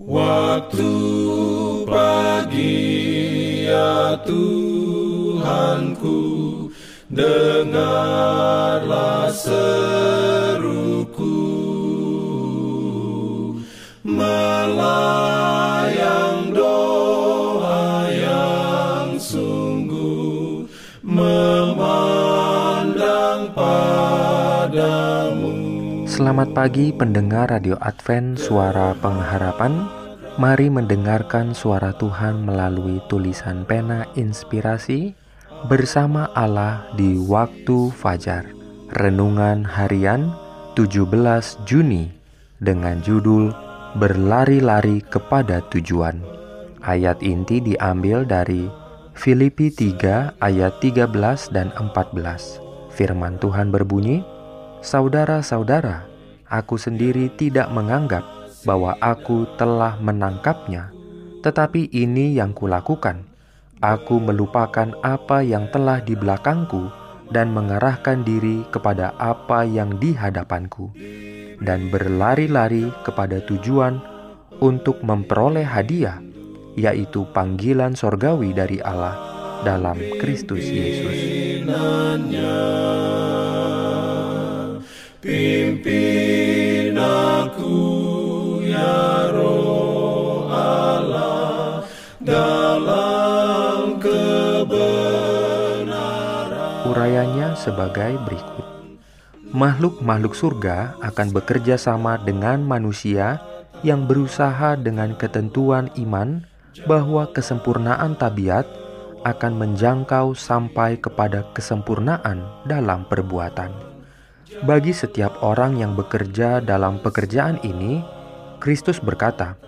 Waktu pagi ya Tuhanku Dengarlah seruku Selamat pagi pendengar Radio Advent Suara Pengharapan. Mari mendengarkan suara Tuhan melalui tulisan pena inspirasi Bersama Allah di waktu fajar. Renungan harian 17 Juni Dengan judul Berlari-lari kepada tujuan. Ayat inti diambil dari Filipi 3 ayat 13 dan 14 Firman Tuhan berbunyi, Saudara-saudara, Aku sendiri tidak menganggap bahwa aku telah menangkapnya, tetapi ini yang kulakukan. Aku melupakan apa yang telah di belakangku dan mengarahkan diri kepada apa yang di hadapanku, dan berlari-lari kepada tujuan untuk memperoleh hadiah, yaitu panggilan sorgawi dari Allah dalam Kristus Yesus. Dalam kebenaran. Urayanya sebagai berikut. Makhluk-makhluk surga akan bekerja sama dengan manusia yang berusaha dengan ketentuan iman bahwa kesempurnaan tabiat akan menjangkau sampai kepada kesempurnaan dalam perbuatan. Bagi setiap orang yang bekerja dalam pekerjaan ini, Kristus berkata,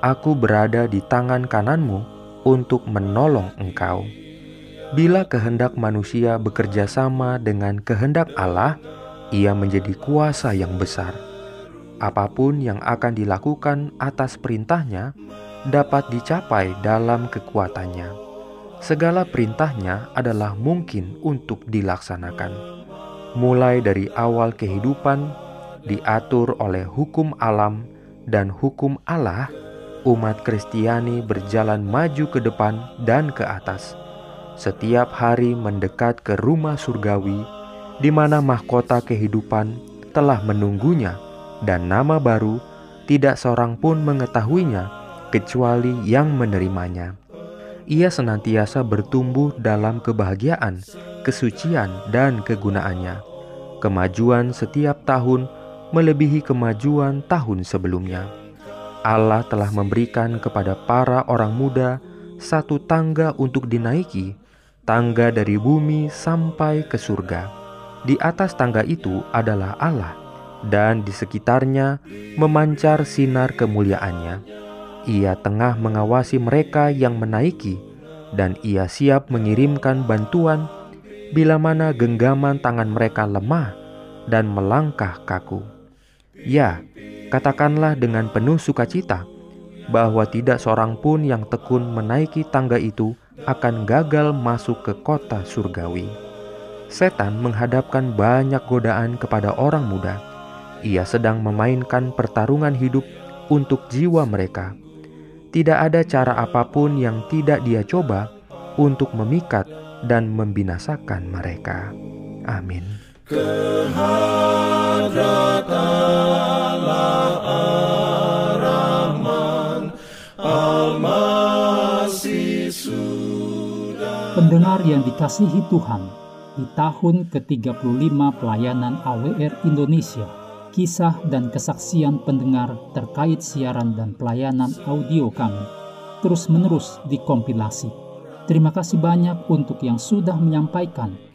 "Aku berada di tangan kananmu untuk menolong engkau." Bila kehendak manusia bekerja sama dengan kehendak Allah, ia menjadi kuasa yang besar. Apa pun yang akan dilakukan atas perintahnya dapat dicapai dalam kekuatannya. Segala perintahnya adalah mungkin untuk dilaksanakan mulai dari awal kehidupan diatur oleh hukum alam dan hukum Allah, umat Kristiani berjalan maju ke depan dan ke atas. Setiap hari mendekat ke rumah surgawi, di mana mahkota kehidupan telah menunggunya, dan nama baru tidak seorang pun mengetahuinya kecuali yang menerimanya. Ia senantiasa bertumbuh dalam kebahagiaan kesucian dan kegunaannya. Kemajuan setiap tahun melebihi kemajuan tahun sebelumnya. Allah telah memberikan kepada para orang muda satu tangga untuk dinaiki, tangga dari bumi sampai ke surga. Di atas tangga itu adalah Allah, dan di sekitarnya memancar sinar kemuliaannya. Ia tengah mengawasi mereka yang menaiki, dan ia siap mengirimkan bantuan bila mana genggaman tangan mereka lemah dan melangkah kaku. Ya, katakanlah dengan penuh sukacita bahwa tidak seorang pun yang tekun menaiki tangga itu akan gagal masuk ke kota surgawi. Setan menghadapkan banyak godaan kepada orang muda. Ia sedang memainkan pertarungan hidup untuk jiwa mereka. Tidak ada cara apa pun yang tidak dia coba untuk memikat dan membinasakan mereka. Amin. Pendengar yang dikasihi Tuhan, di tahun ke-35 pelayanan AWR Indonesia, kisah dan kesaksian pendengar terkait siaran dan pelayanan audio kami terus-menerus dikompilasi. Terima kasih banyak untuk yang sudah menyampaikan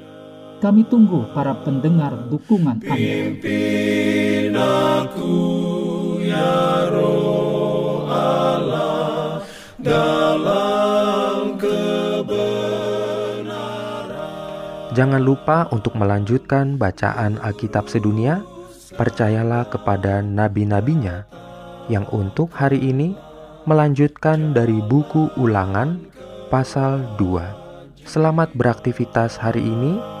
Kami tunggu para pendengar dukungan Anda. aku ya roh Allah dalam kebenaran. Jangan lupa untuk melanjutkan bacaan Alkitab sedunia. Percayalah kepada nabi-nabinya yang untuk hari ini melanjutkan dari buku Ulangan pasal 2. Selamat beraktivitas hari ini.